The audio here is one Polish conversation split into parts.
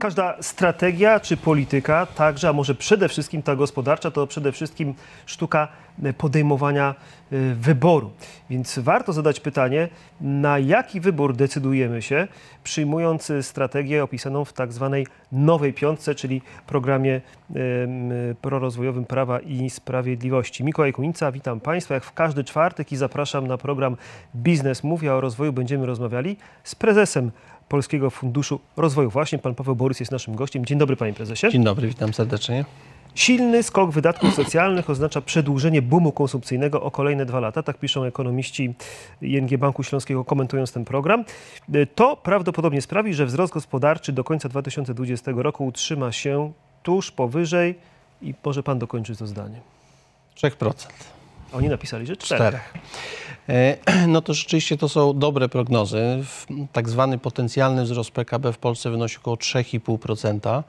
Każda strategia czy polityka, także, a może przede wszystkim ta gospodarcza, to przede wszystkim sztuka podejmowania y, wyboru. Więc warto zadać pytanie, na jaki wybór decydujemy się, przyjmując strategię opisaną w tak zwanej nowej piątce, czyli programie prorozwojowym Prawa i Sprawiedliwości. Mikołaj Kunica, witam Państwa jak w każdy czwartek i zapraszam na program Biznes Mówi, a o rozwoju będziemy rozmawiali z prezesem Polskiego Funduszu Rozwoju. Właśnie pan Paweł Borys jest naszym gościem. Dzień dobry panie prezesie. Dzień dobry, witam serdecznie. Silny skok wydatków socjalnych oznacza przedłużenie boomu konsumpcyjnego o kolejne dwa lata. Tak piszą ekonomiści ING Banku Śląskiego komentując ten program. To prawdopodobnie sprawi, że wzrost gospodarczy do końca 2020 roku utrzyma się tuż powyżej i może pan dokończyć to zdanie. 3%. Oni napisali, że 4. 4. E, no to rzeczywiście to są dobre prognozy. Tak zwany potencjalny wzrost PKB w Polsce wynosi około 3,5%.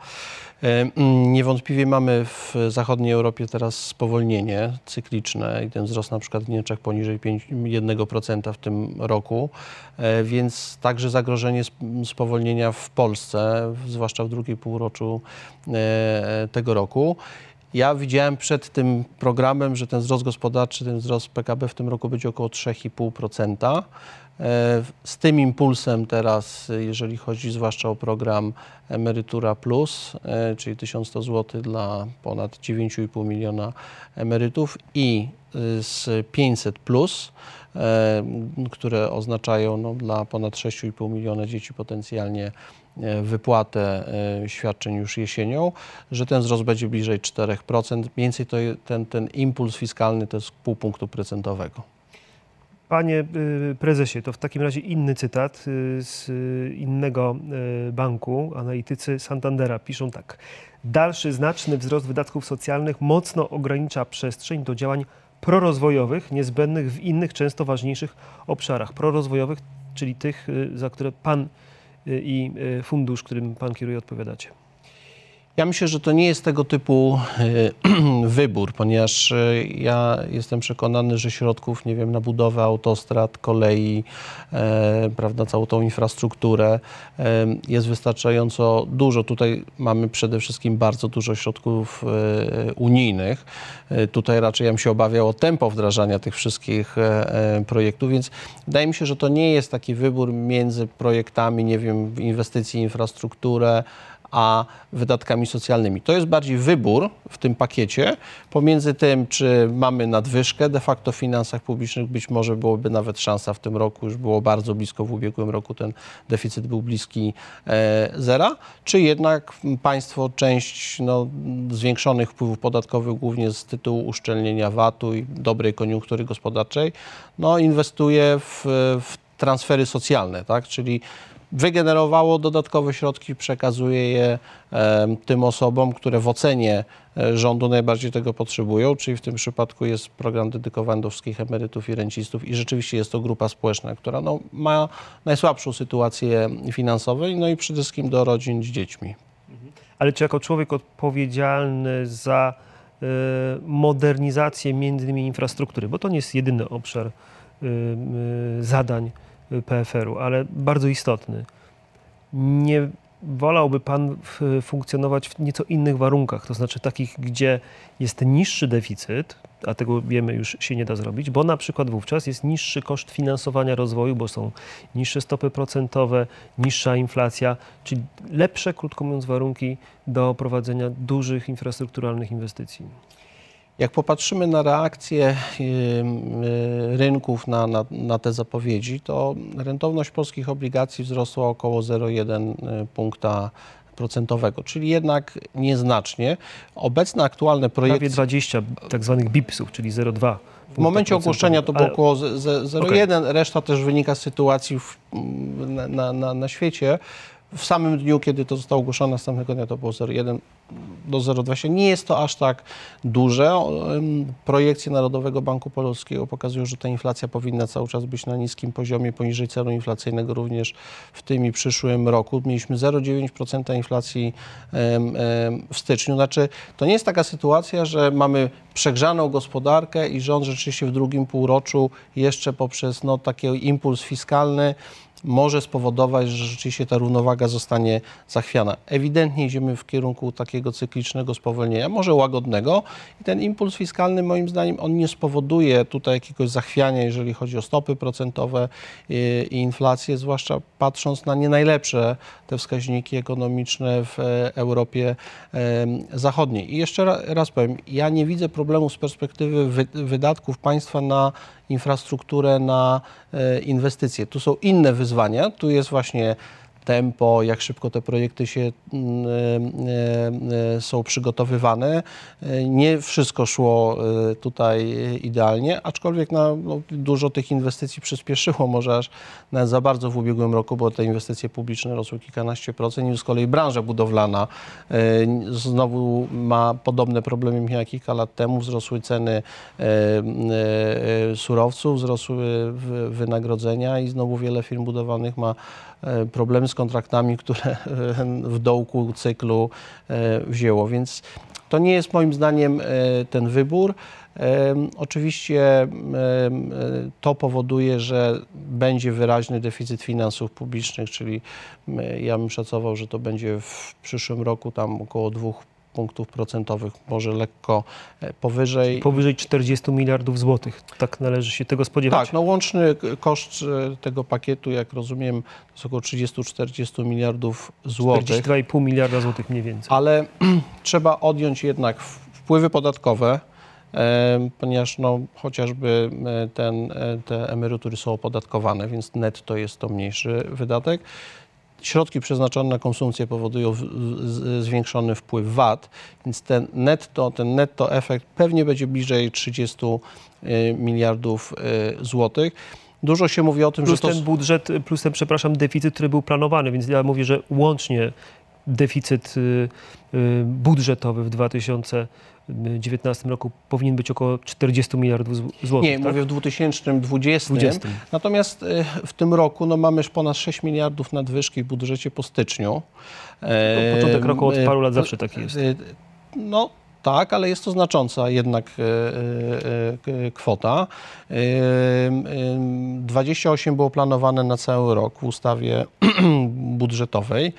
E, niewątpliwie mamy w zachodniej Europie teraz spowolnienie cykliczne i ten wzrost na przykład w Niemczech poniżej 1% w tym roku, e, więc także zagrożenie spowolnienia w Polsce, zwłaszcza w drugiej półroczu tego roku. Ja widziałem przed tym programem, że ten wzrost gospodarczy, ten wzrost PKB w tym roku będzie około 3,5%. E, z tym impulsem teraz, jeżeli chodzi zwłaszcza o program Emerytura Plus, e, czyli 1100 zł dla ponad 9,5 miliona emerytów i e, z 500 Plus, które oznaczają no, dla ponad 6,5 miliona dzieci potencjalnie wypłatę e, świadczeń już jesienią, że ten wzrost będzie bliżej 4%. Mniej więcej to, ten, ten impuls fiskalny to jest pół punktu procentowego. Panie y, prezesie, to w takim razie inny cytat z innego banku. Analitycy Santandera piszą tak. Dalszy znaczny wzrost wydatków socjalnych mocno ogranicza przestrzeń do działań prorozwojowych, niezbędnych w innych, często ważniejszych obszarach. Prorozwojowych, czyli tych, za które pan i e, fundusz, którym Pan kieruje, odpowiadacie? Ja myślę, że to nie jest tego typu e, wybór, ponieważ e, ja jestem przekonany, że środków, nie wiem, na budowę autostrad, kolei, e, prawda, całą tą infrastrukturę e, jest wystarczająco dużo. Tutaj mamy przede wszystkim bardzo dużo środków e, unijnych. Tutaj raczej ja bym się obawiał o tempo wdrażania tych wszystkich projektów, więc wydaje mi się, że to nie jest taki wybór między projektami, nie wiem, inwestycji infrastrukturę, a wydatkami socjalnymi. To jest bardziej wybór w tym pakiecie pomiędzy tym, czy mamy nadwyżkę de facto w finansach publicznych, być może byłoby nawet szansa w tym roku, już było bardzo blisko w ubiegłym roku, ten deficyt był bliski e, zera, czy jednak państwo część no, zwiększonych wpływów podatkowych, głównie z tytułu uszczelnienia VAT-u i dobrej koniunktury gospodarczej, no, inwestuje w, w transfery socjalne, tak? czyli wygenerowało dodatkowe środki, przekazuje je tym osobom, które w ocenie e, rządu najbardziej tego potrzebują, czyli w tym przypadku jest program dedykowany do wszystkich emerytów i rencistów i rzeczywiście jest to grupa społeczna, która no, ma najsłabszą sytuację finansową, no i przede wszystkim do rodzin z dziećmi. Mhm. Ale czy jako człowiek odpowiedzialny za y, modernizację między innymi infrastruktury, bo to nie jest jedyny obszar y, zadań PFR-u, ale bardzo istotny. Nie wolałby Pan funkcjonować w nieco innych warunkach, to znaczy takich, gdzie jest niższy deficyt, a tego wiemy już się nie da zrobić, bo na przykład wówczas jest niższy koszt finansowania rozwoju, bo są niższe stopy procentowe, niższa inflacja, czyli lepsze, krótko mówiąc, warunki do prowadzenia dużych infrastrukturalnych inwestycji. Jak popatrzymy na reakcję y, rynków na, na, na, te zapowiedzi, to rentowność polskich obligacji wzrosła około 0,1 y, punkta procentowego, czyli jednak nieznacznie. Obecne aktualne projekcje... Prawie 20 tak zwanych BIPS-ów, czyli 0,2. W momencie ogłoszenia to było ale... około 0,1, okay. reszta też wynika z sytuacji w, na, na, na świecie. W samym dniu, kiedy to zostało ogłoszone, następnego dnia to było 0,1 do 0,20. Nie jest to aż tak duże. Projekcje Narodowego Banku Polskiego pokazują, że ta inflacja powinna cały czas być na niskim poziomie, poniżej celu inflacyjnego również w tym i przyszłym roku. Mieliśmy 0,9% inflacji w styczniu. Znaczy, to nie jest taka sytuacja, że mamy przegrzaną gospodarkę i rząd rzeczywiście w drugim półroczu jeszcze poprzez no, taki impuls fiskalny może spowodować, że rzeczywiście ta równowaga zostanie zachwiana. Ewidentnie idziemy w kierunku takiego cyklicznego spowolnienia, może łagodnego i ten impuls fiskalny moim zdaniem on nie spowoduje tutaj jakiegoś zachwiania, jeżeli chodzi o stopy procentowe i, i inflację, zwłaszcza patrząc na nie najlepsze te wskaźniki ekonomiczne w e, Europie Zachodniej. I jeszcze raz powiem, ja nie widzę problemu z perspektywy wy, wydatków państwa na infrastrukturę, na e, inwestycje. Tu są inne wyzwania, tu jest właśnie tempo, jak szybko te projekty się mm, e, e, są przygotowywane. E, nie wszystko szło tutaj idealnie, aczkolwiek no, no, dużo tych inwestycji przyspieszyło, może aż nawet za bardzo w ubiegłym roku, bo te inwestycje publiczne rosły kilkanaście procent i z kolei branża budowlana znowu ma podobne problemy miała kilka lat temu. Wzrosły ceny surowców, wzrosły wynagrodzenia i znowu wiele firm budowlanych ma E, problemy z kontraktami, które w dołku cyklu e, wzięło. Więc to nie jest moim zdaniem e, ten wybór. Oczywiście to powoduje, że będzie wyraźny deficyt finansów publicznych, czyli ja bym szacował, że to będzie w przyszłym roku tam około 2 punktów procentowych, może lekko e, powyżej. Powyżej 40 miliardów złotych. Tak należy się tego spodziewać? Tak, no łączny koszt e, tego pakietu, jak rozumiem, to jest około 30-40 miliardów złotych. 42,5 miliarda złotych mniej więcej. Ale trzeba odjąć jednak wpływy podatkowe, e, ponieważ no, chociażby ten, te emerytury są opodatkowane, więc netto jest to mniejszy wydatek. Środki przeznaczone na konsumpcję powodują zwiększony wpływ VAT, więc ten netto, ten netto efekt pewnie będzie bliżej 30 y, miliardów y, złotych. Dużo się mówi o tym, plus że to... ten budżet, plus ten, przepraszam, deficyt, który był planowany, więc ja mówię, że łącznie deficyt y, budżetowy w 2000 2019 roku powinien być około 40 miliardów złotych. Nie, tak? mówię w 2020. 20. Natomiast e, w tym roku no, mamy już ponad 6 miliardów nadwyżki w budżecie po styczniu. No, początek roku od paru lat zawsze taki jest. No, tak, ale jest to znacząca jednak kwota. 28 było planowane na cały rok w ustawie budżetowej.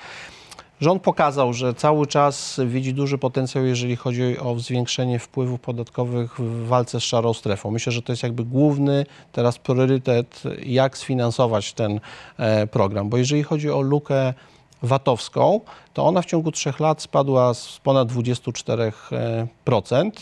Rząd pokazał, że cały czas widzi duży potencjał, jeżeli chodzi o zwiększenie wpływów podatkowych w walce z szarą strefą. Myślę, że to jest jakby główny teraz priorytet, jak sfinansować ten e, program, bo jeżeli chodzi o lukę VAT-owską, to ona w ciągu trzech lat spadła z ponad 24%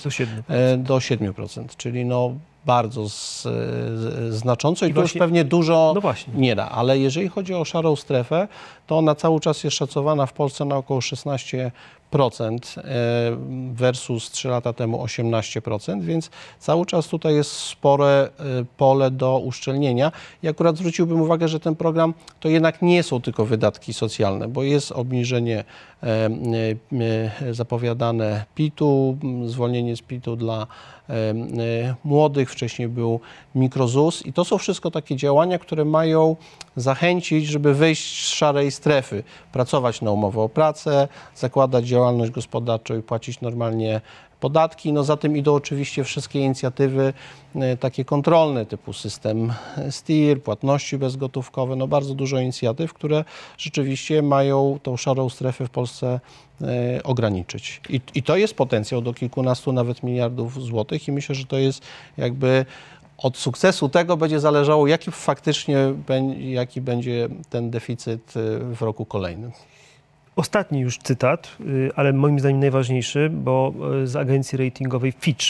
do 7%, e, do 7% czyli no bardzo z, z, znacząco i, I to właśnie, już pewnie dużo no nie da. Ale jeżeli chodzi o szarą strefę, to ona cały czas jest szacowana w Polsce na około 16%. E, versus 3 lata temu 18%, więc cały czas tutaj jest spore e, pole do uszczelnienia. I akurat zwróciłbym uwagę, że ten program to jednak nie są tylko wydatki socjalne, bo jest obniżenie e, zapowiadane PIT-u, zwolnienie z PIT-u dla młodych, wcześniej był mikrozus i to są wszystko takie działania, które mają zachęcić, żeby wyjść z szarej strefy, pracować na umowę o pracę, zakładać działalność gospodarczą i płacić normalnie podatki. No za tym idą oczywiście wszystkie inicjatywy e, takie kontrolne, typu system STIR, płatności bezgotówkowe, no bardzo dużo inicjatyw, które rzeczywiście mają tą szarą strefę w Polsce e, ograniczyć. I, I to jest potencjał do kilkunastu nawet miliardów złotych i myślę, że to jest jakby od sukcesu tego będzie zależało, jaki faktycznie jaki będzie ten deficyt y, w roku kolejnym. Ostatni już cytat, y, ale moim zdaniem najważniejszy, bo y, z agencji ratingowej Fitch,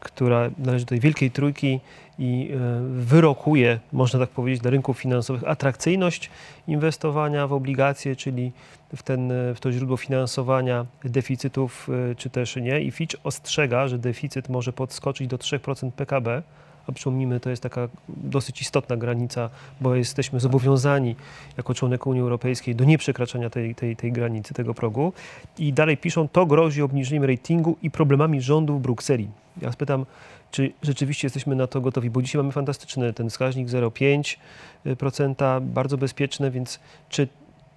która należy do tej wielkiej trójki i wyrokuje, można tak powiedzieć, dla rynków finansowych atrakcyjność inwestowania w obligacje, czyli w, ten, w to źródło finansowania deficytów, czy też nie. I Fitch ostrzega, że deficyt może podskoczyć do 3% PKB a przypomnijmy, to jest taka dosyć istotna granica, bo jesteśmy zobowiązani jako członek Unii Europejskiej do nieprzekraczania tej, tej, tej granicy, tego progu. I dalej piszą, to grozi obniżeniem ratingu i problemami rządu w Brukseli. Ja spytam, czy rzeczywiście jesteśmy na to gotowi, bo dzisiaj mamy fantastyczny ten wskaźnik 0,5%, bardzo bezpieczne, więc czy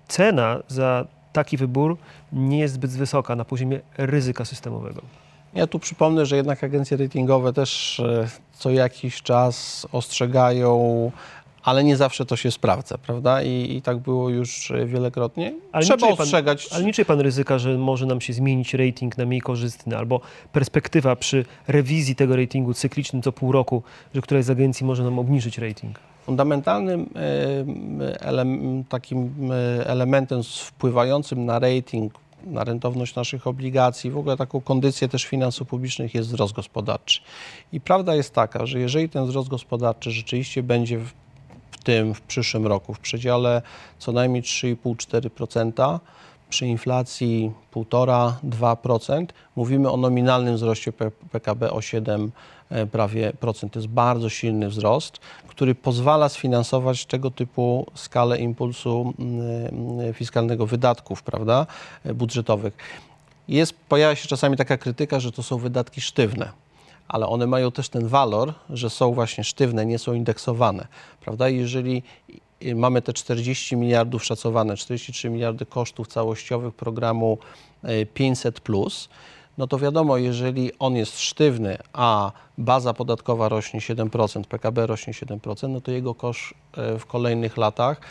cena za taki wybór nie jest zbyt wysoka na poziomie ryzyka systemowego? Ja tu przypomnę, że jednak agencje ratingowe też e, co jakiś czas ostrzegają ale nie zawsze to się sprawdza, prawda? I, i tak było już wielokrotnie. Ale Trzeba pan- ostrzegać. Ale nie czuje pan ryzyka, że może nam się zmienić rating na mniej korzystny, albo perspektywa przy rewizji tego ratingu cyklicznym co pół roku, że któraś z agencji może nam obniżyć rating? Fundamentalnym e, elem, takim e, elementem wpływającym na rating, na rentowność naszych obligacji, w ogóle taką kondycję też finansów publicznych jest wzrost gospodarczy. I prawda jest taka, że jeżeli ten wzrost gospodarczy rzeczywiście będzie w, w tym, w przyszłym roku w przedziale co najmniej 3,5-4%, przy inflacji 1,5-2%, mówimy o nominalnym wzroście PKB o 7 e, prawie procent. To jest bardzo silny wzrost, który pozwala sfinansować tego typu skalę impulsu mm, mm, fiskalnego wydatków, prawda, e, budżetowych. Jest, pojawia się czasami taka krytyka, że to są wydatki sztywne ale one mają też ten walor, że są właśnie sztywne, nie są indeksowane, prawda? Jeżeli mamy te 40 miliardów szacowane, 43 miliardy kosztów całościowych programu e, 500 no to wiadomo, jeżeli on jest sztywny, a baza podatkowa rośnie 7%, PKB rośnie 7%, no to jego koszt e, w kolejnych latach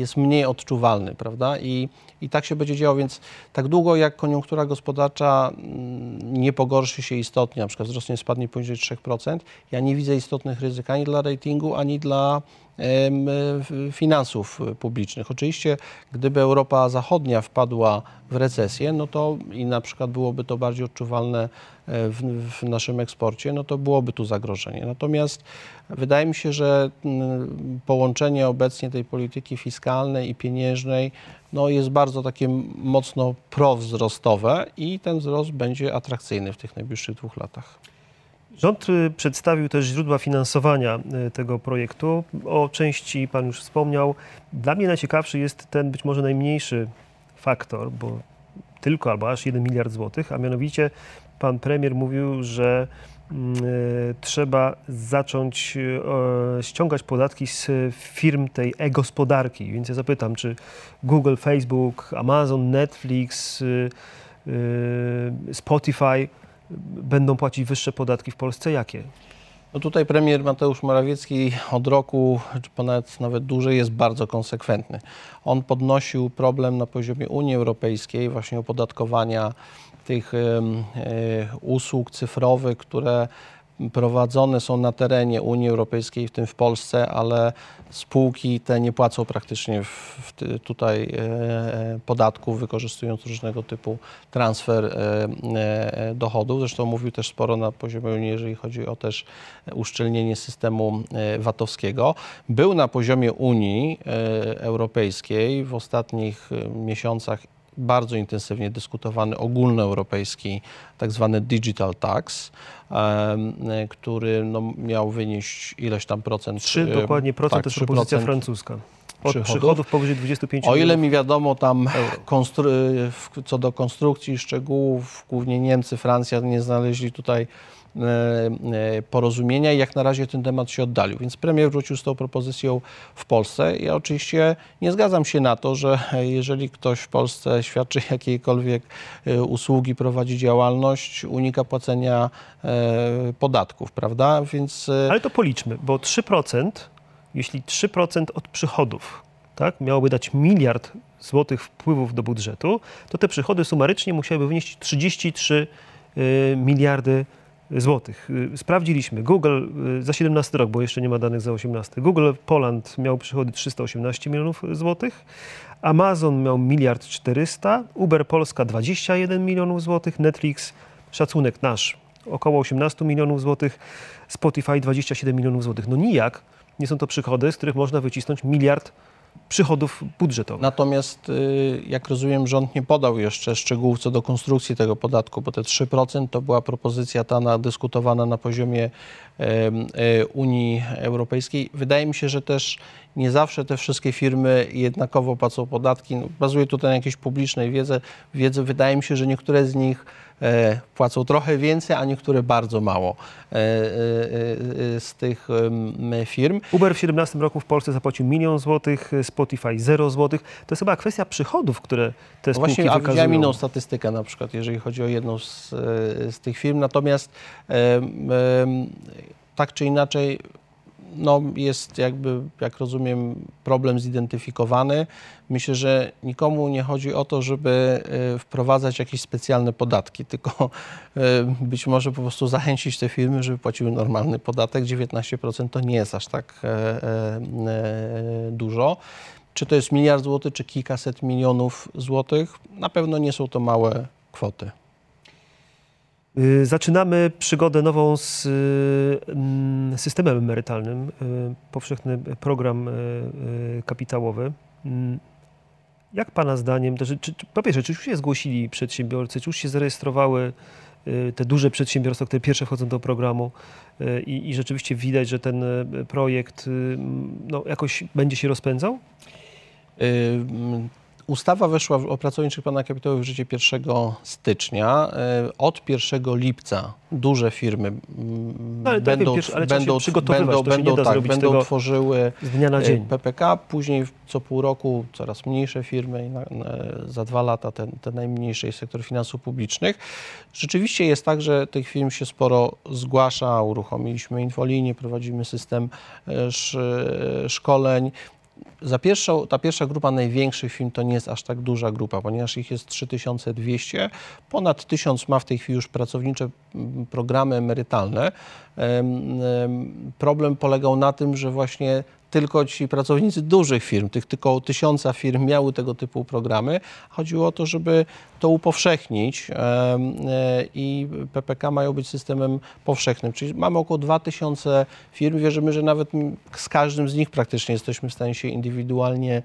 jest mniej odczuwalny, prawda? I, I tak się będzie działo, więc tak długo jak koniunktura gospodarcza mm, nie pogorszy się istotnie, na przykład wzrost nie spadnie poniżej 3%, ja nie widzę istotnych ryzyk ani dla ratingu, ani dla finansów publicznych. Oczywiście, gdyby Europa Zachodnia wpadła w recesję, no to i na przykład byłoby to bardziej odczuwalne e, w, w naszym eksporcie, no to byłoby tu zagrożenie. Natomiast wydaje mi się, że mm, połączenie obecnie tej polityki fiskalnej i pieniężnej no jest bardzo takie mocno prowzrostowe i ten wzrost będzie atrakcyjny w tych najbliższych dwóch latach. Rząd y, przedstawił też źródła finansowania y, tego projektu. O części Pan już wspomniał. Dla mnie najciekawszy jest ten być może najmniejszy faktor, bo tylko albo aż 1 miliard złotych, a mianowicie Pan premier mówił, że trzeba zacząć y, ściągać podatki z firm tej e-gospodarki. Więc ja zapytam, czy Google, Facebook, Amazon, Netflix, y, y, Spotify będą płacić wyższe podatki w Polsce? Jakie? No tutaj premier Mateusz Morawiecki od roku, czy ponad nawet dłużej, jest bardzo konsekwentny. On podnosił problem na poziomie Unii Europejskiej, właśnie opodatkowania tych e, usług cyfrowych, które prowadzone są na terenie Unii Europejskiej, w tym w Polsce, ale spółki te nie płacą praktycznie w, w, tutaj e, e, podatków, wykorzystując różnego typu transfer dochodów. Zresztą mówił też sporo na poziomie Unii, jeżeli chodzi o też uszczelnienie systemu VAT-owskiego. Był na poziomie Unii Europejskiej w ostatnich miesiącach bardzo intensywnie dyskutowany ogólnoeuropejski tak zwany digital tax, który no, miał wynieść ileś tam procent. 3 e, dokładnie procent tak, to jest propozycja 3% francuska. Od przychodów. przychodów, powyżej 25 O ile mi wiadomo, tam co do konstrukcji szczegółów, głównie Niemcy, Francja nie znaleźli tutaj porozumienia i jak na razie ten temat się oddalił. Więc premier wrócił z tą propozycją w Polsce. Ja oczywiście nie zgadzam się na to, że jeżeli ktoś w Polsce świadczy jakiejkolwiek e, usługi, prowadzi działalność, unika płacenia e, podatków, prawda? Więc e, Ale to policzmy, bo 3%, jeśli 3% od przychodów tak, miałoby dać miliard złotych wpływów do budżetu, to te przychody sumarycznie musiałyby wynieść 33 y, miliardy złotych. Y, Sprawdziliśmy. Google y, za 17 rok, bo jeszcze nie ma danych za 18. Google Poland miał przychody 318 milionów złotych. Amazon miał miliard 400, Uber Polska 21 milionów złotych, Netflix, szacunek nasz, około 18 milionów złotych, Spotify 27 milionów złotych. No nijak nie są to przychody, z których można wycisnąć miliard przychodów budżetowych. Natomiast, y, jak rozumiem, rząd nie podał jeszcze szczegółów co do konstrukcji tego podatku, bo te 3% to była propozycja ta na, dyskutowana na poziomie e, Unii Europejskiej. Wydaje mi się, że też nie zawsze te wszystkie firmy jednakowo płacą podatki. No, Bazuję tutaj na jakiejś publicznej wiedzy. wiedzy. Wydaje mi się, że niektóre z nich płacą trochę więcej, a niektóre bardzo mało e, e, e, z tych firm. Uber w 17 roku w Polsce zapłacił milion złotych, Spotify 0 złotych. To jest chyba kwestia przychodów, które te No spółki Właśnie, a widziałem wykazują. inną statystykę na przykład, jeżeli chodzi o jedną z, e, z tych firm. Natomiast tak czy inaczej no, jest jakby, jak rozumiem, problem zidentyfikowany. Myślę, że nikomu nie chodzi o to, żeby y, wprowadzać jakieś specjalne podatki, tylko y, być może po prostu zachęcić te firmy, żeby płaciły normalny podatek. 19% to nie jest aż tak e, e, e, dużo. Czy to jest miliard złotych, czy kilkaset milionów złotych? Na pewno nie są to małe kwoty. Y, Zaczynamy przygodę nową z y, mm, systemem emerytalnym, y, powszechny program kapitałowy. Mm, Jak Pana zdaniem, czy, czy, po pierwsze, czy już się zgłosili przedsiębiorcy, czy już się zarejestrowały te duże przedsiębiorstwa, które pierwsze wchodzą do programu i, i rzeczywiście widać, że ten projekt no, jakoś będzie się rozpędzał? Ustawa weszła w- o pracowniczych planach kapitałowych w życie 1 stycznia. Y, Od 1 lipca duże firmy No, ale wiem, będą, pierwszy- ale będą, tak, będą tworzyły Z dnia na y, dzień. PPK, później co pół roku coraz mniejsze firmy za dwa lata te, te najmniejsze jest sektor finansów publicznych. Rzeczywiście jest tak, że tych firm się sporo zgłasza. Uruchomiliśmy infolinię, prowadzimy system e, sz, szkoleń. Za pierwszą, ta pierwsza grupa największych firm to nie jest aż tak duża grupa, ponieważ ich jest 3200. Ponad 1000 ma w tej chwili już pracownicze mm, programy emerytalne. Em, em, Problem polegał na tym, że właśnie tylko ci pracownicy dużych firm, tych tylko tysiąca firm miały tego typu programy. Chodziło o to, żeby to upowszechnić e, i PPK mają być systemem powszechnym. Czyli mamy około 2000 firm. Wierzymy, że nawet z każdym z nich praktycznie jesteśmy w stanie się indywidualnie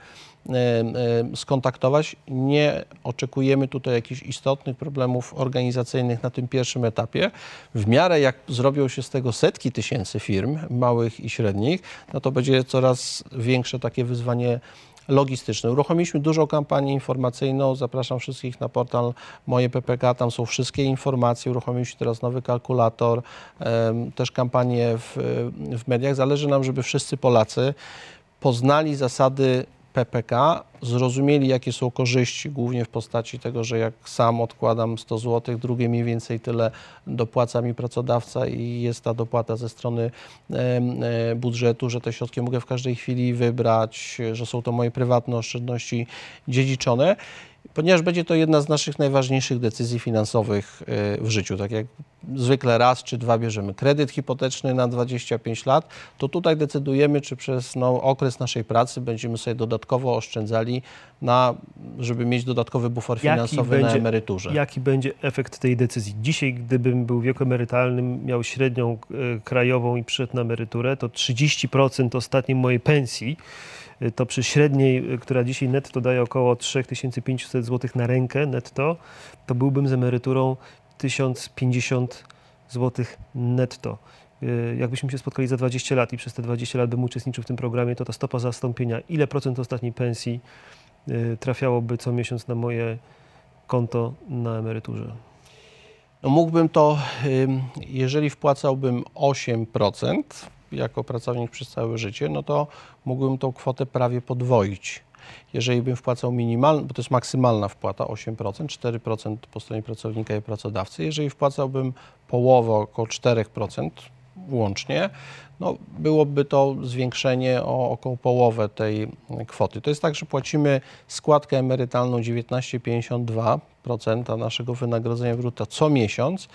skontaktować. Nie oczekujemy tutaj jakichś istotnych problemów organizacyjnych na tym pierwszym etapie. W miarę jak zrobią się z tego setki tysięcy firm, małych i średnich, no to będzie coraz większe takie wyzwanie logistyczne. Uruchomiliśmy dużą kampanię informacyjną. Zapraszam wszystkich na portal Moje PPK. Tam są wszystkie informacje. Uruchomiliśmy teraz nowy kalkulator, też kampanię w, w mediach. Zależy nam, żeby wszyscy Polacy poznali zasady PPK, zrozumieli, jakie są korzyści, głównie w postaci tego, że jak sam odkładam 100 zł, drugie mniej więcej tyle dopłaca mi pracodawca i jest ta dopłata ze strony e, budżetu, że te środki mogę w każdej chwili wybrać, że są to moje prywatne oszczędności dziedziczone. Ponieważ będzie to jedna z naszych najważniejszych decyzji finansowych e, w życiu, tak jak zwykle raz czy dwa bierzemy kredyt hipoteczny na 25 lat, to tutaj decydujemy, czy przez no, okres naszej pracy będziemy sobie dodatkowo oszczędzali, na, żeby mieć dodatkowy bufor finansowy na emeryturze. Jaki będzie efekt tej decyzji? Dzisiaj, gdybym był w wieku emerytalnym, miał średnią e, krajową i przyszedł na emeryturę, to 30% ostatniej mojej pensji, e, to przy średniej, e, która dzisiaj netto daje około 3500 zł na rękę netto, to byłbym z emeryturą 1050 zł netto. E, Jakbyśmy się spotkali za 20 lat i przez te 20 lat bym uczestniczył w tym programie, to ta stopa zastąpienia, ile procent ostatniej pensji trafiałoby co miesiąc na moje konto na emeryturze. No mógłbym to, jeżeli wpłacałbym 8% jako pracownik przez całe życie, no to mógłbym tą kwotę prawie podwoić. Jeżeli bym wpłacał minimalną, bo to jest maksymalna wpłata 8%, 4% po stronie pracownika i pracodawcy. Jeżeli wpłacałbym połowę, około 4% łącznie, no byłoby to zwiększenie o około połowę tej kwoty. To jest tak, że płacimy składkę emerytalną 19,52% naszego wynagrodzenia brutto co miesiąc.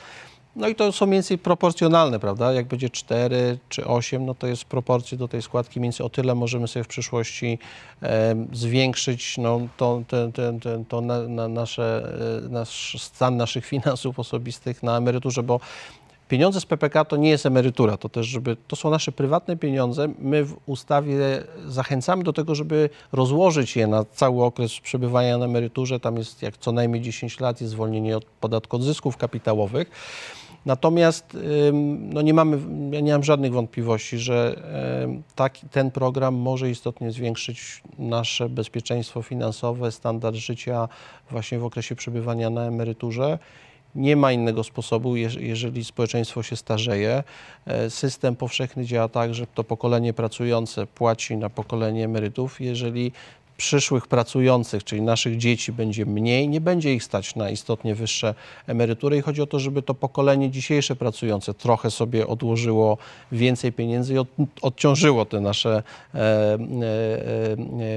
No i to są mniej więcej proporcjonalne, prawda? Jak będzie 4 czy 8, no to jest proporcje do tej składki, więc o tyle możemy sobie w przyszłości e, zwiększyć no, to, te, te, te, to na, na nasze, e, nasz stan naszych finansów osobistych na emeryturze, bo Pieniądze z PPK to nie jest emerytura, to też, żeby, to są nasze prywatne pieniądze. My w ustawie zachęcamy do tego, żeby rozłożyć je na cały okres przebywania na emeryturze. Tam jest jak co najmniej 10 lat, jest zwolnienie od podatku od zysków kapitałowych. Natomiast no nie mamy, ja nie mam żadnych wątpliwości, że taki, ten program może istotnie zwiększyć nasze bezpieczeństwo finansowe, standard życia właśnie w okresie przebywania na emeryturze. Nie ma innego sposobu, jeż- jeżeli społeczeństwo się starzeje. E, System powszechny działa tak, że to pokolenie pracujące płaci na pokolenie emerytów. Jeżeli przyszłych pracujących, czyli naszych dzieci będzie mniej, nie będzie ich stać na istotnie wyższe emerytury i chodzi o to, żeby to pokolenie dzisiejsze pracujące trochę sobie odłożyło więcej pieniędzy i od, odciążyło te nasze e, e,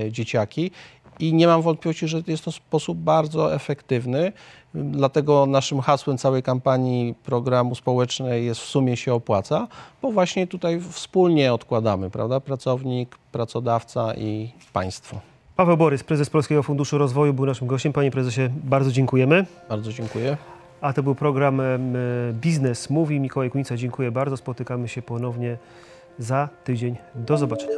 e, dzieciaki. I nie mam wątpliwości, że jest to sposób bardzo efektywny. Dlatego naszym hasłem całej kampanii programu społecznej jest w sumie się opłaca, bo właśnie tutaj wspólnie odkładamy, prawda? Pracownik, pracodawca i państwo. Paweł Borys, prezes Polskiego Funduszu Rozwoju, był naszym gościem. Panie prezesie, bardzo dziękujemy. Bardzo dziękuję. A to był program Biznes Mówi. Mikołaj Kunica, dziękuję bardzo. Spotykamy się ponownie za tydzień. Do zobaczenia.